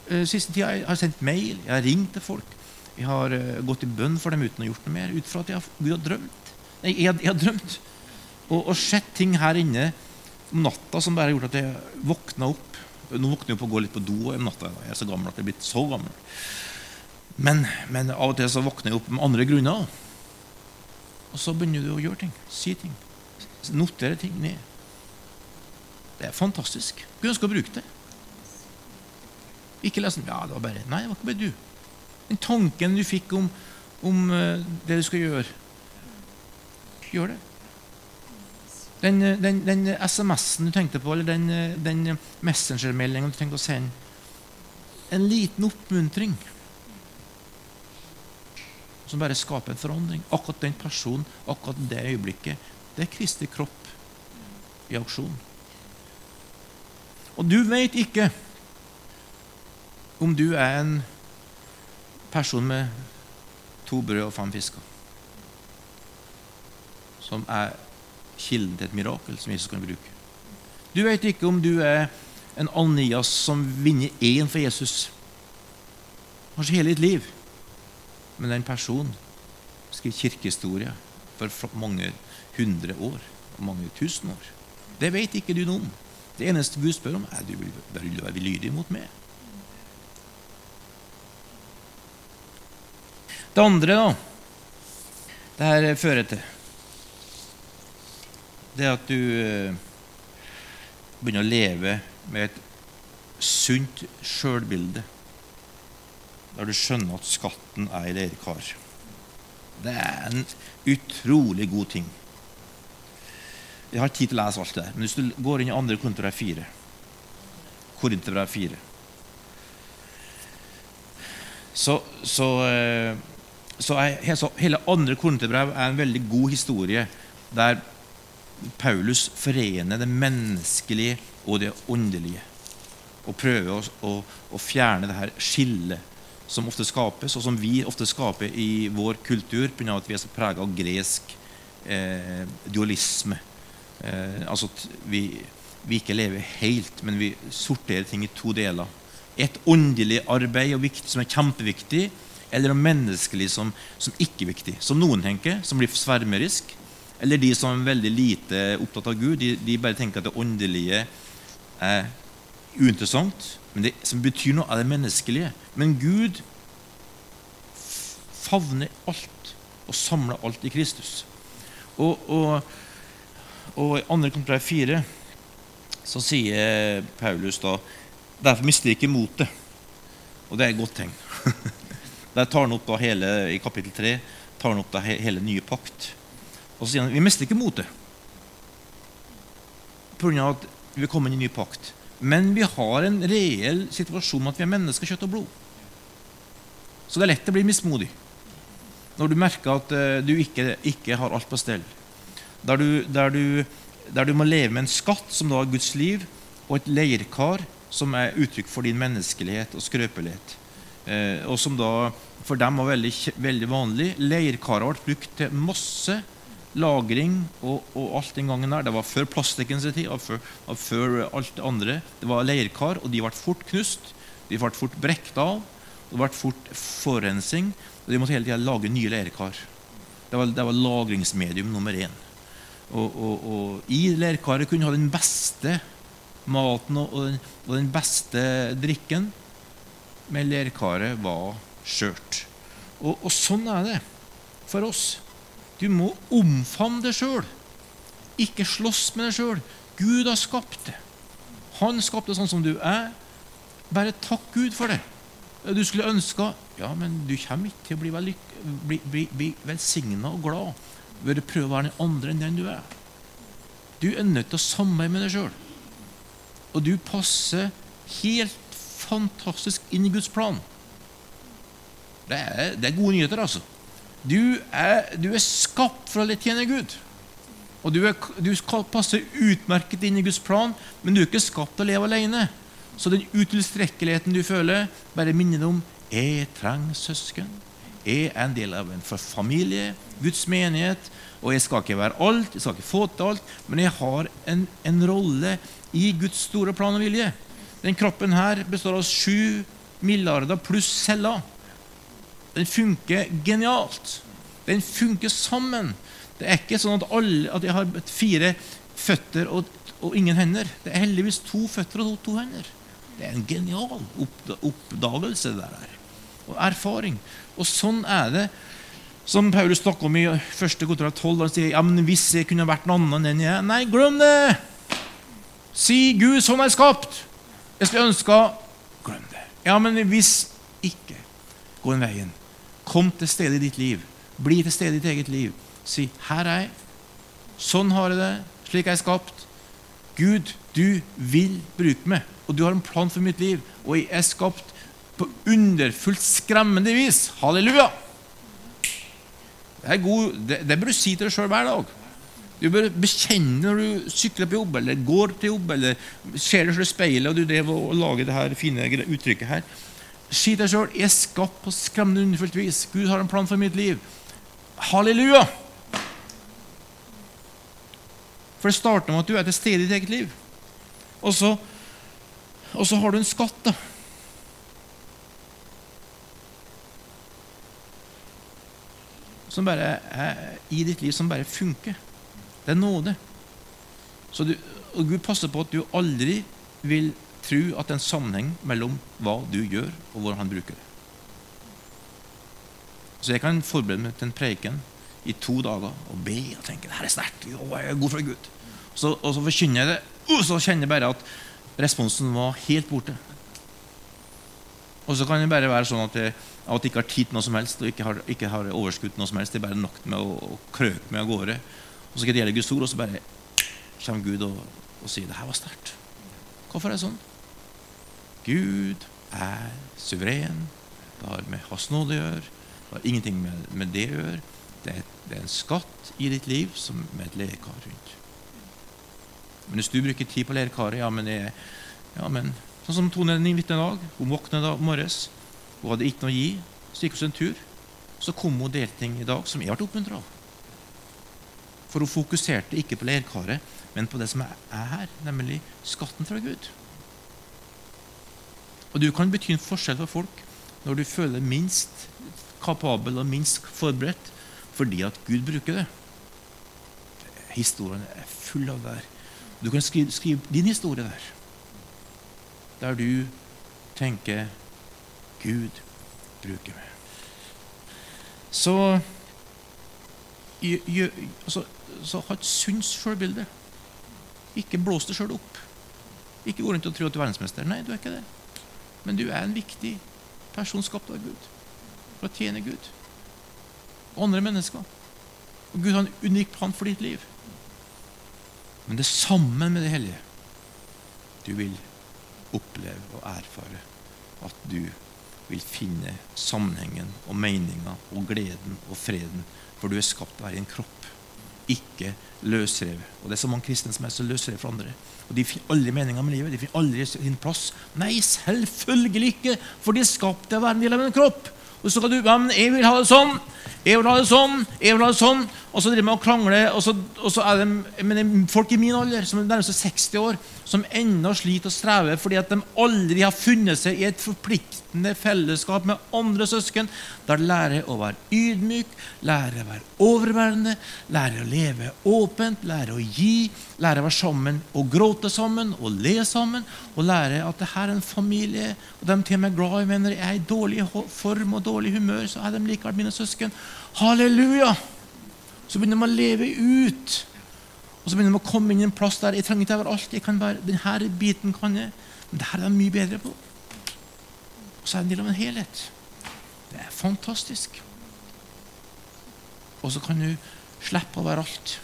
Eh, siste tida har jeg sendt mail, jeg har ringt til folk. Jeg har uh, gått i bønn for dem uten å ha gjort noe mer. Ut fra at jeg har, Gud har drømt. Jeg, jeg, jeg har drømt og, og, sett ting her inne om natta som bare har gjort at jeg våkna opp. Nå våkner jeg opp og går litt på do om natta. Jeg er så gammel at jeg er blitt så gammel. Men, men av og til så våkner jeg opp med andre grunner. Og så begynner du å gjøre ting. Si ting. Notere ting ned. Det er fantastisk. Skulle ønske å bruke det. Ikke lese ja, det var bare Nei, det var ikke bare du. Den tanken du fikk om, om eh, det du skal gjøre. Gjør det. Den, eh, den, den SMS-en du tenkte på, eller den, eh, den Messenger-meldingen du tenkte å sende En liten oppmuntring som bare skaper en forandring. Akkurat den personen, akkurat det øyeblikket. Det er Kristi kropp i aksjon. Og du vet ikke om du er en person med to brød og fem fisker. Som er kilden til et mirakel som Jesus kan bruke. Du vet ikke om du er en Annias som vinner én for Jesus. Kanskje hele ditt liv. Men den personen skriver kirkehistorie for mange hundre år mange tusen år. Det vet ikke du noe om. Det eneste Gud spør om, er du vil, vil du være lydig mot meg. Det andre da, det her fører til, det er at du eh, begynner å leve med et sunt sjølbilde. Der du skjønner at skatten er i leirkar. Det er en utrolig god ting. Jeg har tid til å lese alt det. Men hvis du går inn i 2. Korinterbrev 4 Korinterbrev 4 Så, så, eh, så, er, så hele 2. Korinterbrev er en veldig god historie der Paulus forener det menneskelige og det åndelige. Og prøver å, å, å fjerne det her skillet som ofte skapes, og som vi ofte skaper i vår kultur pga. at vi er så prega av gresk eh, dualisme. Eh, altså at vi, vi, ikke lever helt, men vi sorterer ting i to deler. Et åndelig arbeid viktig, som er kjempeviktig, eller noe menneskelig som, som ikke er viktig. Som noen tenker, som blir svermerisk. Eller de som er veldig lite opptatt av Gud. De, de bare tenker at det åndelige er uinteressant. Men det som betyr noe, er det menneskelige. Men Gud favner alt og samler alt i Kristus. Og, og og i 2. Korinterbrev 4 så sier Paulus da Derfor mister ikke motet. Og det er et godt tegn. (laughs) Der tar han opp da hele, I kapittel 3 tar han opp da hele nye pakt. Og så sier han vi mister ikke motet pga. at vi kommer inn i ny pakt. Men vi har en reell situasjon med at vi er mennesker, kjøtt og blod. Så det er lett å bli mismodig når du merker at uh, du ikke, ikke har alt på stell der du, der, du, der du, må leve med en skatt, som da er Guds liv, og et leirkar, som er uttrykk for din menneskelighet og skrøpelighet. Eh, og som da for dem var veldig, veldig vanlig. Leirkaret ble brukt til masse lagring og, og, alt den gangen der. Det var før plastikkens tid og før, og før, alt det andre. Det var leirkar, og de ble fort knust. De ble fort brekt av. Det ble fort forurensning. Og de måtte hele tida lage nye leirkar. Det var, det var lagringsmedium nummer én. Og, og, i leirkaret kunne du ha den beste maten og, den, den beste drikken, men leirkaret var skjørt. Og, sånn er det for oss. Du må omfavne deg sjøl. Ikke slåss med deg sjøl. Gud har skapt det. Han skapte sånn som du er. Bare takk Gud for det. Du skulle ønska Ja, men du kommer ikke til å bli, bli, bli, bli velsigna og glad ved å prøve å være den andre enn den du er. Du er nødt til å samarbeide med deg sjøl. Og du passer helt fantastisk inn i Guds plan. Det er, det er gode nyheter, altså. Du er, du er, skapt for å tjene Gud. Og du, er, du passer utmerket inn i Guds plan, men du er ikke skapt til å leve alene. Så den utilstrekkeligheten du føler, bare minner deg om jeg trenger søsken. Jeg er en del av en familie, Guds menighet, og jeg skal ikke være alt, jeg skal ikke få til alt, men jeg har en, en rolle i Guds store plan og vilje. Den kroppen her består av sju milliarder pluss celler. Den funker genialt. Den funker sammen. Det er ikke sånn at, alle, at jeg har fire føtter og, og, ingen hender. Det er heldigvis to føtter og to, to hender. Det er en genial oppdagelse. det der og erfaring. Og sånn er det. Som Paulus snakker om i 1. kontrakt 12. Han sier ja, men hvis jeg kunne vært noen annen enn jeg Nei, glem det! Si Gud, sånn er skapt. Jeg skulle ønske Glem det. Ja, men hvis ikke, gå den veien. Kom til stede i ditt liv. Bli til stede i ditt eget liv. Si 'Her er jeg. Sånn har jeg det. Slik er jeg skapt.' Gud, du vil bruke meg, og du har en plan for mitt liv. Og jeg er skapt på underfullt skremmende vis. Halleluja! Det, er god, det, det bør du si til deg sjøl hver dag. Du bør bekjenne når du sykler på jobb eller går til jobb eller ser deg selv i speilet og du drev og lager det her fine uttrykket her. Si deg sjøl 'Jeg er skapt på skremmende underfullt vis'. Gud har en plan for mitt liv. Halleluja! For det starter med at du er til stede i ditt eget liv. Og så, og så har du en skatt. da som bare er i ditt liv som bare funker. Det er nåde. Du, og Gud passer på at du aldri vil tro at det er en sammenheng mellom hva du gjør, og hvordan han bruker det. Så jeg kan forberede meg til en preken i to dager og be og tenke det her er sterkt. Jeg er god fra Gud. Så, og så forkynner jeg det, og så kjenner jeg bare at responsen var helt borte. Og så kan det bare være sånn at jeg, at ikke har tid til noe som helst og ikke har, ikke har overskudd noe som helst. Det er bare nok med å, å krøpe meg av gårde. Og så skal det gjelde Guds ord, og så bare kommer Gud og, og sier det her var sterkt. Hvorfor er det sånn? Gud er suveren. Det har med Hans nåde å gjøre. Det har ingenting med, med det å gjøre. Det er, det er, en skatt i ditt liv som med et lerkar rundt. Men hvis du bruker tid på lerkaret, ja, men det er ja, men Sånn som Tone den vitne i dag. Hun våknet da morges. Hun hadde ikke noe å gi. Så gikk hun en tur. Så kom hun og delte ting i dag som jeg ble oppmuntra av. For hun fokuserte ikke på leirkaret, men på det som er her, nemlig skatten fra Gud. Og du kan bety en forskjell for folk når du føler deg minst kapabel og minst forberedt fordi at Gud bruker det. Historien er full av det. Du kan skrive, skrive din historie der der du tenker 'Gud bruker meg'. Så, altså, så ha et sunt sjølbilde. Ikke blås deg sjøl opp. Ikke gå rundt og tro at du er verdensmester. Nei, du er ikke det. Men du er en viktig person skapt av Gud for å tjene Gud og andre mennesker. Og Gud har en unik plan for ditt liv. Men det er sammen med det hellige du vil oppleve og erfare at du vil finne sammenhengen og meninga og gleden og freden. For du er skapt å være i en kropp, ikke løsrevet. Og det er så mange kristne som er så løsrevet fra andre. Og De finner aldri meninga med livet. De finner aldri sin plass. Nei, selvfølgelig ikke! For de skapt til å være en del av en kropp. Og så kan du ja, men 'Jeg vil ha det sånn. Jeg vil ha det sånn. jeg vil ha det sånn.' Og så driver man og krangler. Og så, og så er det, men folk i min alder, som er nærmest 60 år, som ennå sliter og strever fordi at de aldri har funnet seg i et forpliktende fellesskap med andre søsken. Der lærer lærer å være ydmyk, lærer å være overværende, lærer å leve åpent, lærer å gi, lærer å være sammen og gråte sammen og le sammen. Og lærer at det her er en familie, og de til og med glad i venner er i dårlig form og dårlig humør, så er de likevel mine søsken. Halleluja! Så begynner de å leve ut. Og så begynner de å komme inn i en plass der jeg trenger ikke være alt. jeg kan være, Denne biten kan jeg, men det her er de mye bedre på. Og så er det en del av en helhet. Det er fantastisk. Og så kan du slippe å være alt.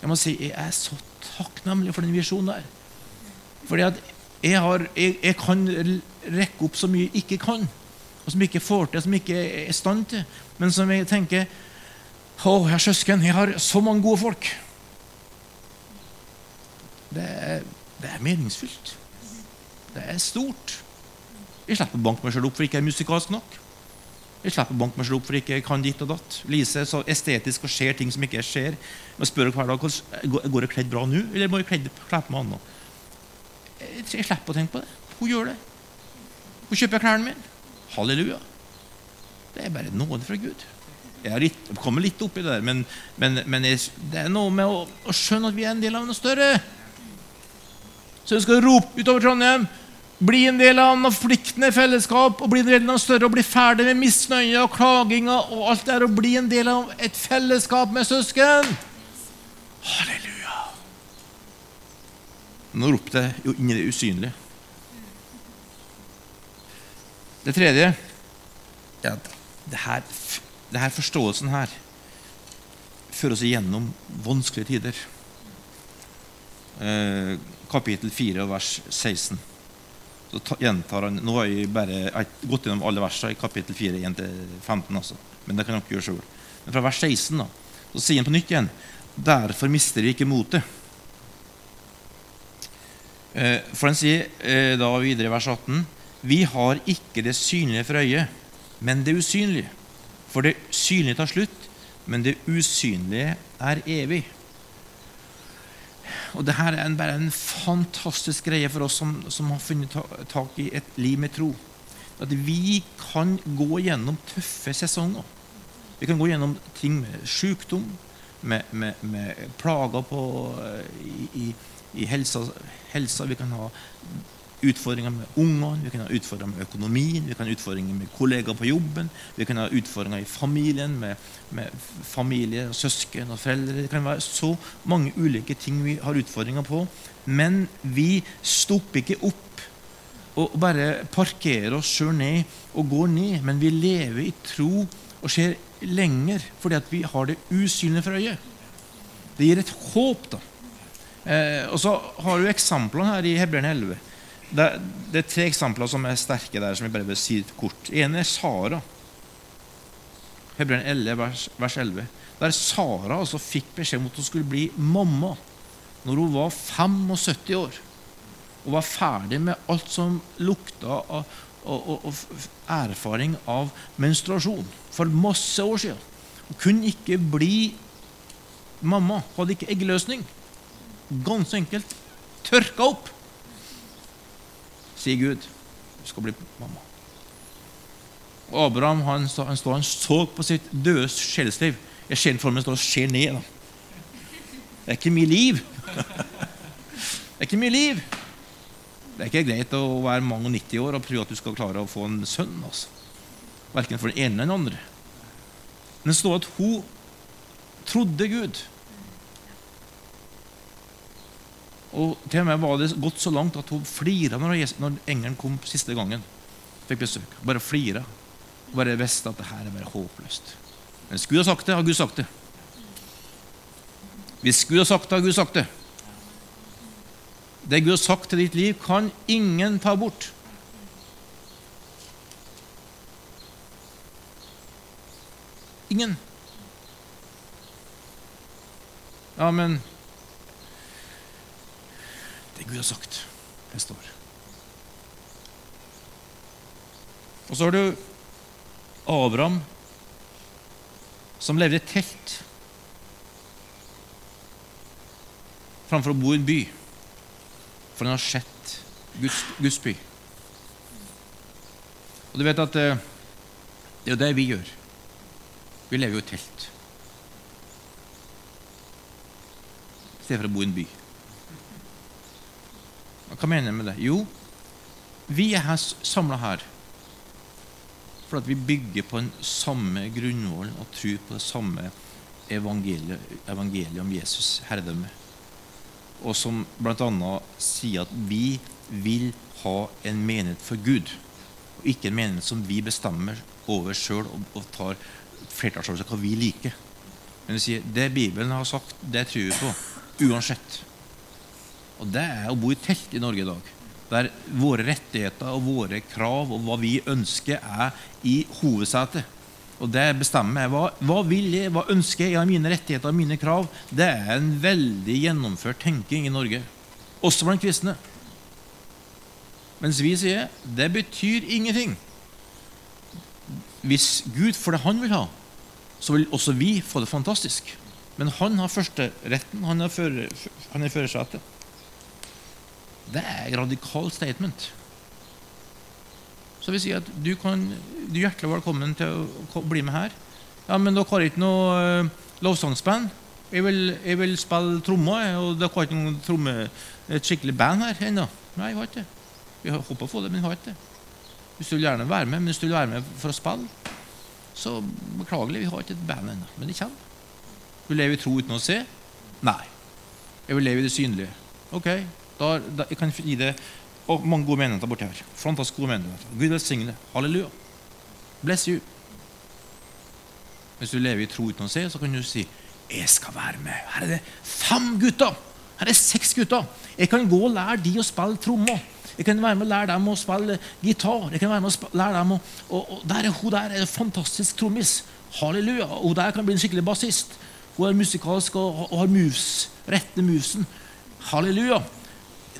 Jeg må si, jeg er så takknemlig for den visjonen der. Fordi at jeg, har, jeg, jeg kan rekke opp så mye jeg ikke kan og som ikke får til, som ikke er i stand til. Men som jeg tenker Å, jeg søsken. Jeg har så mange gode folk. Det er, det er meningsfylt. Det er stort. Jeg slipper å banke meg sjøl opp for ikke jeg er musikalsk nok. Jeg slipper å banke meg sjøl opp for ikke jeg kan ditt og datt. Lise er så estetisk og ser ting som ikke jeg ser. Jeg spør hver dag går jeg kledd bra nå, eller må jeg kle på meg annet. Jeg slipper å tenke på det. Hun gjør det. Hun kjøper klærne mine. Halleluja. Det er bare nåde fra Gud. Jeg har litt, kommer litt opp i det der, men, men, men jeg, det er noe med å, å, skjønne at vi er en del av noe større. Så du skal rope utover Trondheim. Bli en del av noe forpliktende fellesskap og bli en del av større og bli ferdig med misnøye og klaginger og alt det der, og bli en del av et fellesskap med søsken. Halleluja. Nå ropte jeg jo inn i det usynlige. Det tredje at det her, det her forståelsen her fører oss igjennom vanskelige tider. Eh, kapittel 4, vers 16. Så gjentar han, Nå har jeg bare gått gjennom alle versene i kapittel 4, 1-15. Altså. Men det kan dere gjøre sjøl. Men fra vers 16 da, så sier han på nytt igjen Derfor mister vi ikke motet. Eh, for han sier eh, da videre i vers 18 vi har ikke det synlige for øyet, men det usynlige. For det synlige tar slutt, men det usynlige er evig. Og det her er en, bare en fantastisk greie for oss som, som har funnet tak i et liv med tro. At vi kan gå gjennom tøffe sesonger. Vi kan gå gjennom ting med sykdom, med, med, med plager på, i, i, i helsa, helsa. Vi kan ha utfordringer med ungene, vi kan ha utfordringer med økonomien, vi kan ha utfordringer med kollegaer på jobben, vi kan ha utfordringer i familien med, med familie, og søsken og foreldre. Det kan være så mange ulike ting vi har utfordringer på. Men vi stopper ikke opp og bare parkerer oss sjøl ned og går ned, men vi lever i tro og ser lenger fordi at vi har det usynlige for øyet. Det gir et håp. da. Eh, og så har du eksemplene her i Hebreerne 11. Det, det, er tre eksempler som er sterke der, som jeg bare vil si kort. En er Sara. Hebreerne 11, vers, vers 11. Der Sara altså fikk beskjed om at hun skulle bli mamma når hun var 75 år. Og var ferdig med alt som lukta av og, og, og, erfaring av menstruasjon for masse år siden. Hun kunne ikke bli mamma. Hun Hadde ikke eggløsning. Ganske enkelt tørka opp, sier Gud. Du skal bli mamma. Og Abraham han, han, stod, han så på sitt døde sjelsliv. Jeg ser for meg står og ser ned. Det er ikke mye liv. Det er ikke mye liv. Det er ikke greit å være mange og 90 år og prøve at du skal klare å få en sønn. altså. Verken for den ene eller den andre. Men det står at hun trodde Gud. Og til og med var det gått så langt at hun flira når, når engelen kom siste gangen. Fikk besøk. Bare flira. Bare visste at det her er bare håpløst. Men Gud har sagt det, har Gud sagt det. Hvis Gud har sagt det, har Gud sagt det. Det Gud har sagt til ditt liv, kan ingen ta bort. Ingen. Ja, men Det Gud har sagt, det står. Og så har du Abraham, som levde i telt framfor å bo i en by. For han har sett Guds, Guds by. Og du vet at eh, det er jo det vi gjør. Vi lever jo i telt. I stedet for å bo i en by. Hva mener jeg med det? Jo, vi er samla her for at vi bygger på den samme grunnvollen og tror på det samme evangeliet, evangeliet om Jesus herredømme. Og som bl.a. sier at vi vil ha en menighet for Gud. Og ikke en menighet som vi bestemmer over sjøl og, og tar flertallsavgjørelser hva vi liker. Men det sier det Bibelen har sagt, det tror vi på. Uansett. Og det er å bo i telt i Norge i dag. Der våre rettigheter og våre krav og hva vi ønsker, er i hovedsetet. Og det bestemmer jeg. Hva, hva vil jeg, hva ønsker jeg av mine rettigheter og mine krav? Det er en veldig gjennomført tenking i Norge, også blant kristne. Mens vi sier det betyr ingenting. Hvis Gud får det han vil ha, så vil også vi få det fantastisk. Men han har førsteretten. Han han er førersetet. Det er et radikalt statement. Så vi sier at du, kan, du er hjertelig velkommen til å bli med her. Ja, men dere har ikke noe uh, lovsangsband? Jeg vil, jeg vil spille trommer, og dere har ikke noe tromme, et skikkelig band her ennå? Nei, jeg har ikke det. Vi håper å på det, men vi har ikke det. Hvis du vil gjerne være med, men hvis du vil være med for å spille, så beklagelig, vi har ikke et band ennå. Men det kommer. Du lever i tro uten å se? Nei. Jeg vil leve i det synlige. Ok, da, da, jeg kan gi det og mange gode menigheter borti her. Fantastisk gode menigheter. Gud velsigne. Halleluja. Bless you. Hvis du lever i tro uten å se, så kan du si 'Jeg skal være med'. Her er det fem gutter. Her er det seks gutter. Jeg kan gå og lære de å spille trommer. Jeg kan være med og lære dem å spille gitar. Jeg kan være med og lære dem å, og, og der er Hun der er en fantastisk trommis. Halleluja. Og hun der kan bli en skikkelig bassist. Hun er musikalsk og, og har moves. Rette movesen. Halleluja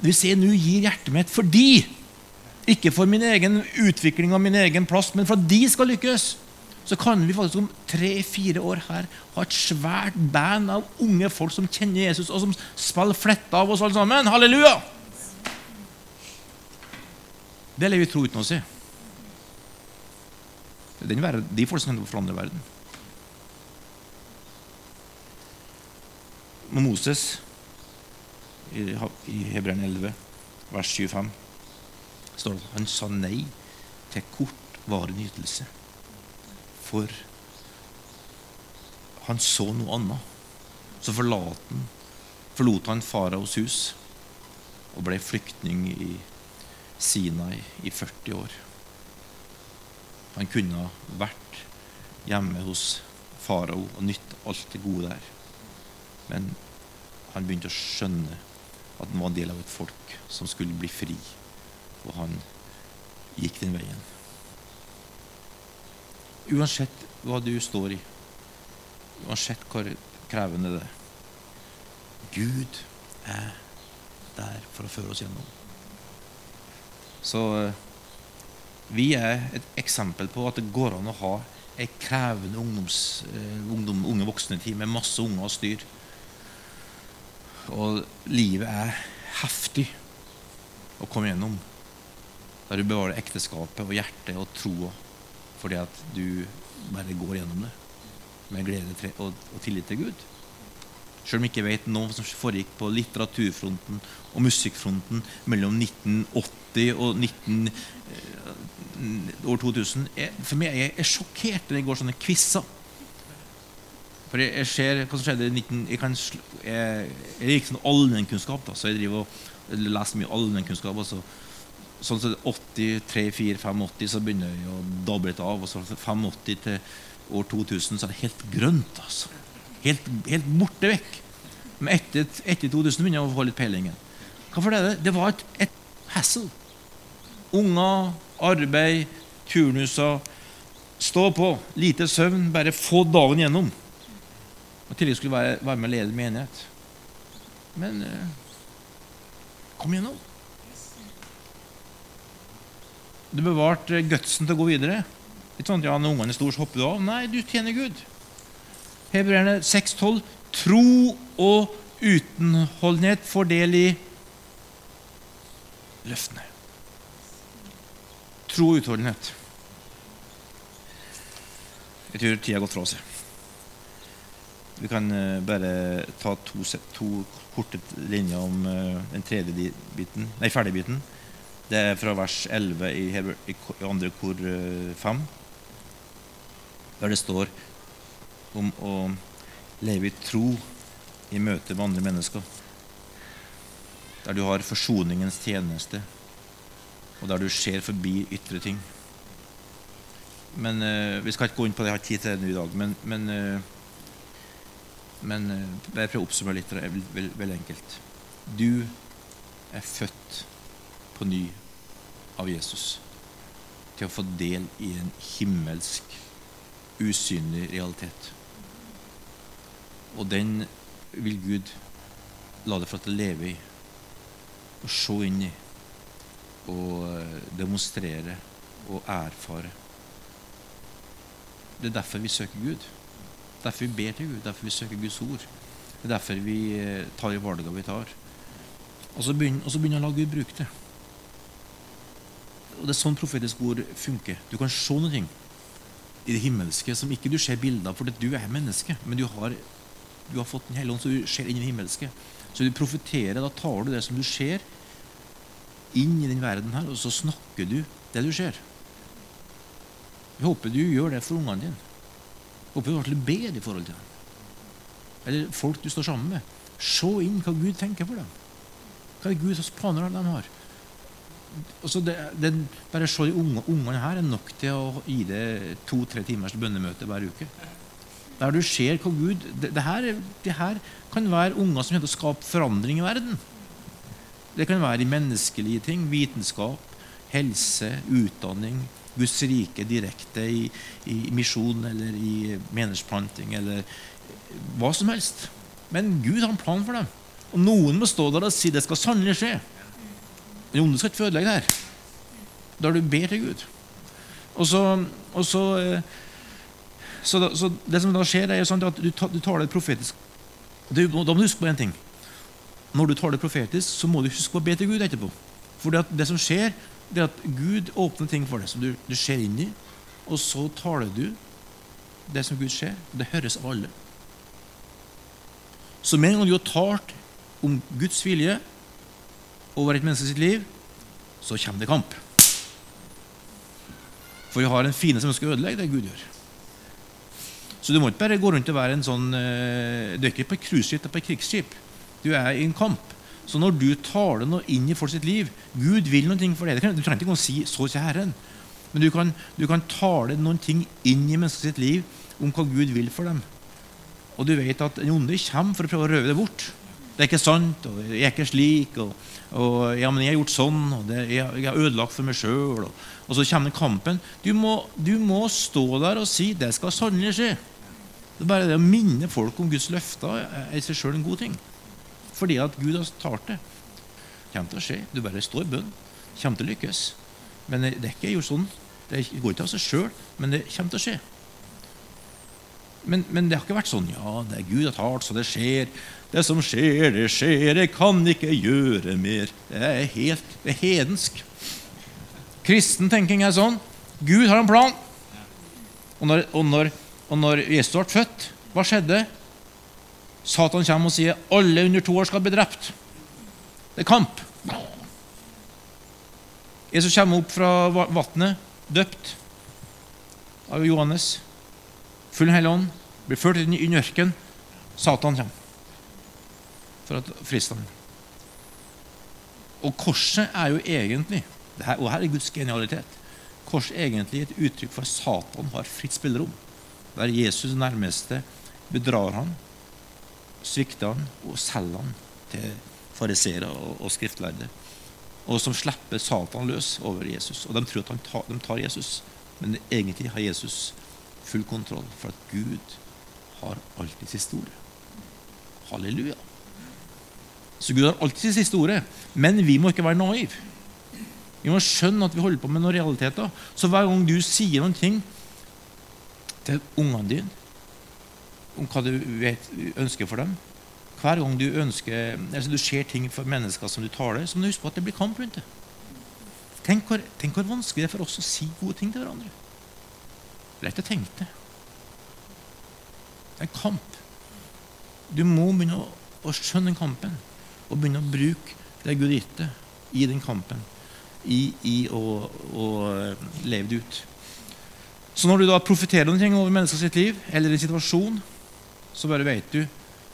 vi ser nå gir hjertet mitt for de. ikke for min egen utvikling og min egen plass, men for at de skal lykkes, så kan vi faktisk om tre-fire år her ha et svært band av unge folk som kjenner Jesus, og som spiller fletta av oss alle sammen. Halleluja! Det lever vi tro uten å se. Det er de folk som kan forandre verden. Moses i Hebreerne 11, vers 25, står det at han sa nei til kortvarig nytelse. For han så noe annet. Så forlot han, forlot han faraos hus og ble flyktning i Sinai i 40 år. Han kunne vært hjemme hos farao og nytt alt det gode der. Men han begynte å skjønne at han var en del av et folk som skulle bli fri. Og han gikk den veien. Uansett hva du står i, uansett hvor krevende det er Gud er der for å føre oss gjennom. Så eh, vi er et eksempel på at det går an å ha ei krevende eh, ungdom, unge voksne-tid med masse unger og styr. Og livet er heftig å komme gjennom. Der du bevarer ekteskapet og hjertet og troa fordi at du bare går gjennom det med glede og, tillit til Gud. Selv om jeg ikke vet noe som foregikk på litteraturfronten og musikkfronten mellom 1980 og 19, eh, år 2000 jeg, For meg er jeg sjokkert når det går sånne quizer. For jeg, jeg, ser hva som skjedde i 19... Jeg, kan, jeg, jeg gikk sånn allmennkunnskap, så jeg driver og leser mye allmennkunnskap. Og så, sånn som 83, 4, 85 så begynner jeg å dable litt av. Og så 85 til år 2000 så er det helt grønt. altså helt, helt borte vekk. Men etter, etter 2000 begynner jeg å få litt peilingen. Hvorfor det? Det var et, et hassle. Unger, arbeid, turnuser. Stå på. Lite søvn. Bare få dagen gjennom. Og tillegg skulle være, være med og lede menighet. Men eh, kom igjennom. Du bevarte gutsen til å gå videre. Litt sånn, ja, Når ungene er store, så hopper du av. Nei, du tjener Gud. Hebreerne 6,12.: Tro og utenholdenhet får del i løftene. Tro og utholdenhet. Jeg tror tida har gått fra oss. Vi kan uh, bare ta to, to, korte linjer om uh, den tredje biten, nei, ferdige biten. Det er fra vers 11 i, Heber, i andre kor uh, 5, der det står om å leve i tro i møte med andre mennesker. Der du har forsoningens tjeneste, og der du ser forbi ytre ting. Men Vi skal ikke gå inn på det, jeg har tid til det i dag. Men, men, men jeg prøver å oppsummere litt. Veldig vel, enkelt. Du er født på ny av Jesus til å få del i en himmelsk, usynlig realitet. Og den vil Gud la deg få til leve i og se inn i og eh, demonstrere og erfare. Det er derfor vi søker Gud. Derfor vi ber til Gud, derfor vi søker Guds ord. Det er derfor vi eh, tar de valgene vi tar. Og så begynner, og så begynner å la Gud bruke det. Og Det er sånn profetisk ord funker. Du kan se noe i det himmelske som ikke du ser bilder av, fordi du er menneske. Men du har du har fått Den hellige ånd, så du ser inn i det himmelske. Så du profeterer. Da tar du det som du ser, inn i den verden her, og så snakker du det du ser. Jeg håper du gjør det for ungene dine. Jeg håper du virkelig bedre i forhold til dem. Eller folk du står sammen med. Se inn hva Gud tenker for dem. Hva er Guds planer de har. Altså det, det, bare se de unge, ungene her er nok til å gi det to-tre timers bønnemøte hver uke. Der du ser hva Gud det, det, her, det, her, kan være unger som kommer til å skape forandring i verden. Det kan være i menneskelige ting. Vitenskap, helse, utdanning. Guds rike direkte i, i misjon eller i menighetsplanting eller hva som helst. Men Gud har en plan for dem. Og noen må stå der og si det skal sannelig skje. Den onde skal ikke ødelegge det her. Da du ber til Gud. Og så, og så eh, så, da, så, det som da skjer, er sånn at du, du tar det profetisk. Du, da må du huske på én ting. Når du tar det profetisk, så må du huske på å be til Gud etterpå. For det, som skjer, det er at Gud åpner ting for deg som du, du ser inn i, og så taler du det som Gud ser. Det høres av alle. Så med en gang du har talt om Guds vilje over et menneske sitt liv, så kommer det kamp. For vi har en fiende som ønsker å ødelegge det Gud gjør. Så du må ikke bare gå rundt og være en sånn uh, Du er ikke på et cruiseskip, du er på et krigsskip. Du er i en kamp. Så når du taler noe inn i folk sitt liv Gud vil noe for deg. Du trenger ikke å si 'så sier Herren'. Men du kan, du kan tale noen ting inn i menneskets liv om hva Gud vil for dem. Og du vet at den onde kommer for å prøve å røve det bort. Det er ikke sant, og jeg er ikke slik, og, og ja, men jeg har gjort sånn, og det, jeg, jeg har ødelagt for meg sjøl. Og, og, så kommer kampen. Du må, du må stå der og si 'det skal sannelig skje'. Det er bare det å minne folk om Guds løfter er i seg sjøl en god ting. Fordi at Gud har talt det. Det kommer til å skje. Du bare står i bønn. Det kommer til å lykkes. Men det er ikke gjort sånn. Det går ikke av seg sjøl, men det kommer til å skje. Men, men, det har ikke vært sånn ja, det er Gud har talt, så det skjer. Det som skjer, det skjer. Jeg kan ikke gjøre mer. Det er helt det er hedensk. Kristen tenking er sånn. Gud har en plan. Og når, og når, og når Jesus ble født, hva skjedde? Satan kommer og sier alle under to år skal bli drept. Det er kamp. Jesus kommer opp fra vannet, døpt av Johannes. Full Hellig Ånd. Blir ført inn i ørkenen. Satan kommer for å friste ham. Og korset er jo egentlig her, Og her er Guds genialitet. Korset er egentlig et uttrykk for at Satan har fritt spillerom. Der Jesus nærmeste bedrar ham svikter han og selger han til fariseere og, og skriftlærde. Og som slipper Satan løs over Jesus. Og de tror at tar, de tar Jesus, men egentlig har Jesus full kontroll, for at Gud har alltid siste ordet. Halleluja. Så Gud har alltid siste ordet. Men vi må ikke være naive. Vi må skjønne at vi holder på med noen realiteter. Så hver gang du sier noen ting til ungene dine om hva du vet, ønsker for dem. Hver gang du ønsker, altså du ser ting for mennesker som du taler, så må du huske på at det blir kamp rundt det. Tenk hvor, tenk hvor vanskelig det er for oss å si gode ting til hverandre. Lett å tenke det. Det er en kamp. Du må begynne å, å skjønne den kampen og begynne å bruke det Gud gitt deg i den kampen. I, i å, å leve det ut. Så når du da profeterer noe over menneskers liv eller en situasjon, så bare vet du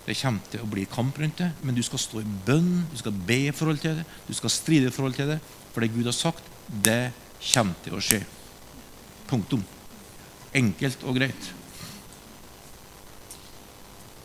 det kommer til å bli kamp rundt det, men du skal stå i bønn, du skal be i forhold til det, du skal stride i forhold til det. For det Gud har sagt, det kommer til å skje. Punktum. Enkelt og greit.